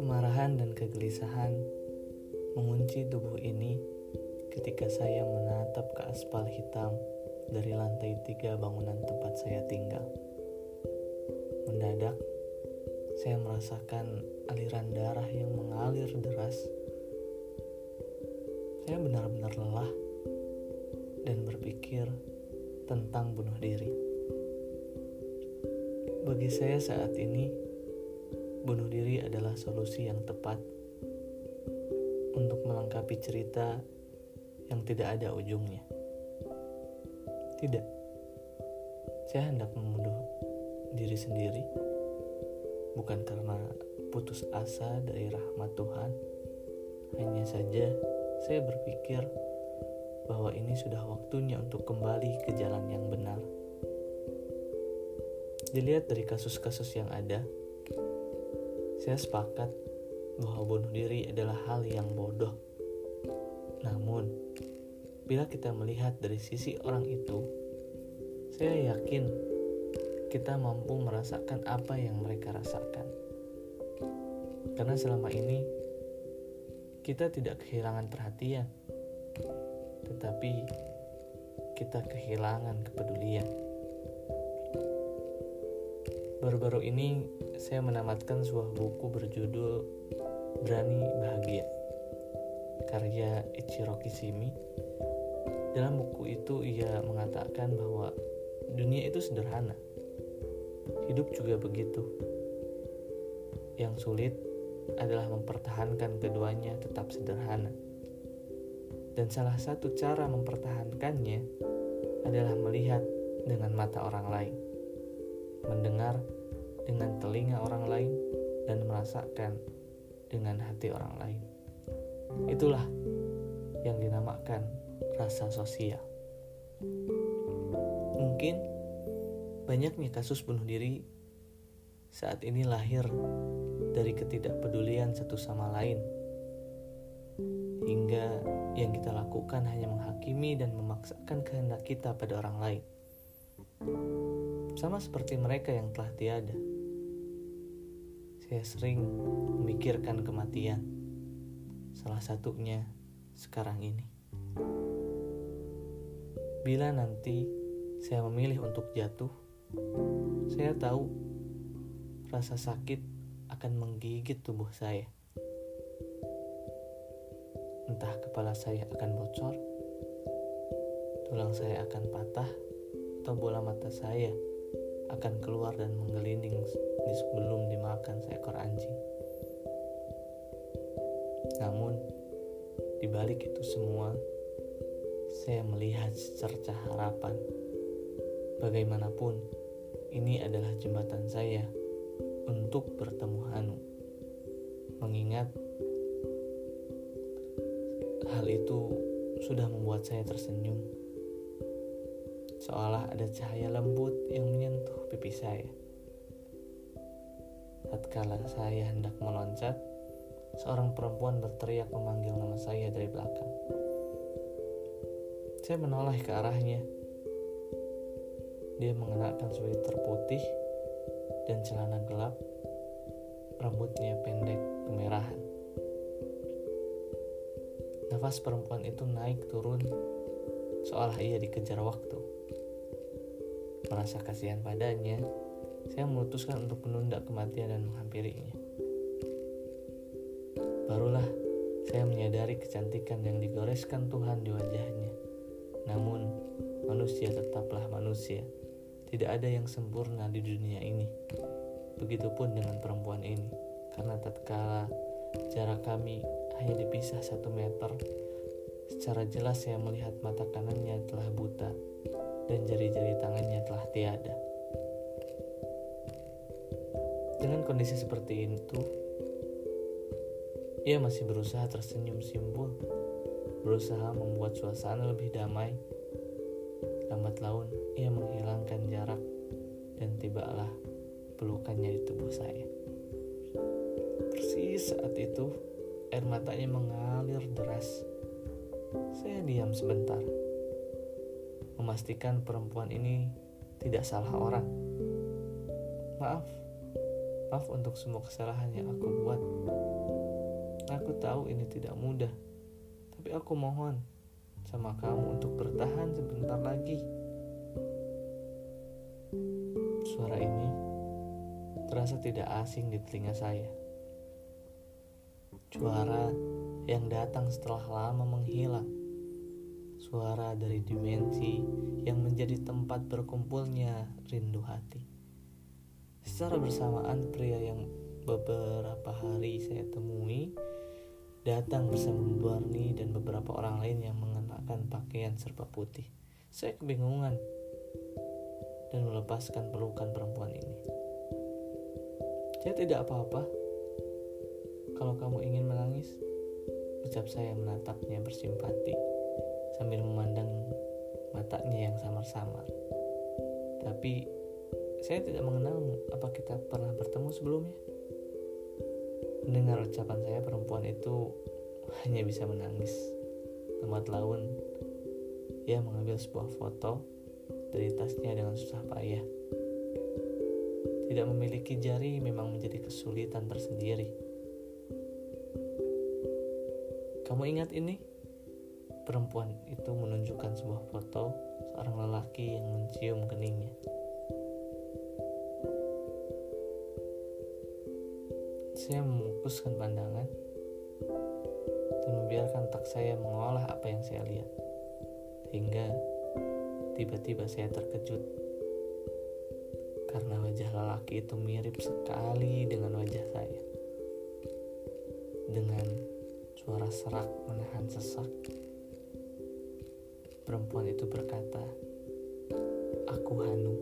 Kemarahan dan kegelisahan mengunci tubuh ini ketika saya menatap ke aspal hitam dari lantai tiga bangunan tempat saya tinggal. Mendadak, saya merasakan aliran darah yang mengalir deras. Saya benar-benar lelah dan berpikir tentang bunuh diri. Bagi saya saat ini, bunuh diri adalah solusi yang tepat untuk melengkapi cerita yang tidak ada ujungnya. Tidak, saya hendak membunuh diri sendiri bukan karena putus asa dari rahmat Tuhan. Hanya saja saya berpikir bahwa ini sudah waktunya untuk kembali ke jalan yang benar. Dilihat dari kasus-kasus yang ada, saya sepakat bahwa bunuh diri adalah hal yang bodoh. Namun, bila kita melihat dari sisi orang itu, saya yakin kita mampu merasakan apa yang mereka rasakan. Karena selama ini kita tidak kehilangan perhatian, tetapi kita kehilangan kepedulian. Baru-baru ini saya menamatkan sebuah buku berjudul Berani Bahagia karya Ichiro Kishimi. Dalam buku itu ia mengatakan bahwa dunia itu sederhana Hidup juga begitu. Yang sulit adalah mempertahankan keduanya tetap sederhana. Dan salah satu cara mempertahankannya adalah melihat dengan mata orang lain, mendengar dengan telinga orang lain, dan merasakan dengan hati orang lain. Itulah yang dinamakan rasa sosial. Mungkin Banyaknya kasus bunuh diri saat ini lahir dari ketidakpedulian satu sama lain. Hingga yang kita lakukan hanya menghakimi dan memaksakan kehendak kita pada orang lain. Sama seperti mereka yang telah tiada. Saya sering memikirkan kematian. Salah satunya sekarang ini. Bila nanti saya memilih untuk jatuh, saya tahu rasa sakit akan menggigit tubuh saya. Entah kepala saya akan bocor, tulang saya akan patah, atau bola mata saya akan keluar dan menggelinding di sebelum dimakan seekor anjing. Namun, di balik itu semua, saya melihat secercah harapan. Bagaimanapun, ini adalah jembatan saya untuk bertemu Hanu. Mengingat hal itu sudah membuat saya tersenyum. Seolah ada cahaya lembut yang menyentuh pipi saya. Tatkala saya hendak meloncat, seorang perempuan berteriak memanggil nama saya dari belakang. Saya menoleh ke arahnya dia mengenakan sweater putih dan celana gelap, rambutnya pendek kemerahan. Nafas perempuan itu naik turun seolah ia dikejar waktu. Merasa kasihan padanya, saya memutuskan untuk menunda kematian dan menghampirinya. Barulah saya menyadari kecantikan yang digoreskan Tuhan di wajahnya. Namun, manusia tetaplah manusia tidak ada yang sempurna di dunia ini. Begitupun dengan perempuan ini, karena tatkala jarak kami hanya dipisah satu meter, secara jelas saya melihat mata kanannya telah buta dan jari-jari tangannya telah tiada. Dengan kondisi seperti itu, ia masih berusaha tersenyum simpul, berusaha membuat suasana lebih damai Lambat laun, ia menghilangkan jarak dan tibalah pelukannya di tubuh saya. Persis saat itu, air matanya mengalir deras. Saya diam sebentar, memastikan perempuan ini tidak salah orang. Maaf, maaf untuk semua kesalahan yang aku buat. Aku tahu ini tidak mudah, tapi aku mohon sama kamu untuk bertahan sebentar lagi. Suara ini terasa tidak asing di telinga saya. Suara yang datang setelah lama menghilang. Suara dari dimensi yang menjadi tempat berkumpulnya rindu hati. Secara bersamaan pria yang beberapa hari saya temui datang bersama Barney dan beberapa orang lain yang mengenakan pakaian serba putih. Saya kebingungan dan melepaskan pelukan perempuan ini. Saya tidak apa-apa. Kalau kamu ingin menangis, ucap saya menatapnya bersimpati sambil memandang matanya yang samar-samar. Tapi saya tidak mengenalmu. Apa kita pernah bertemu sebelumnya? Mendengar ucapan saya, perempuan itu hanya bisa menangis. Lembat laun, ia mengambil sebuah foto dari tasnya dengan susah payah. Tidak memiliki jari memang menjadi kesulitan tersendiri. Kamu ingat ini? Perempuan itu menunjukkan sebuah foto seorang lelaki yang mencium keningnya. Saya memupuskan pandangan dan membiarkan tak saya mengolah apa yang saya lihat. Hingga tiba-tiba saya terkejut karena wajah lelaki itu mirip sekali dengan wajah saya. Dengan suara serak menahan sesak, perempuan itu berkata, "Aku Hanum."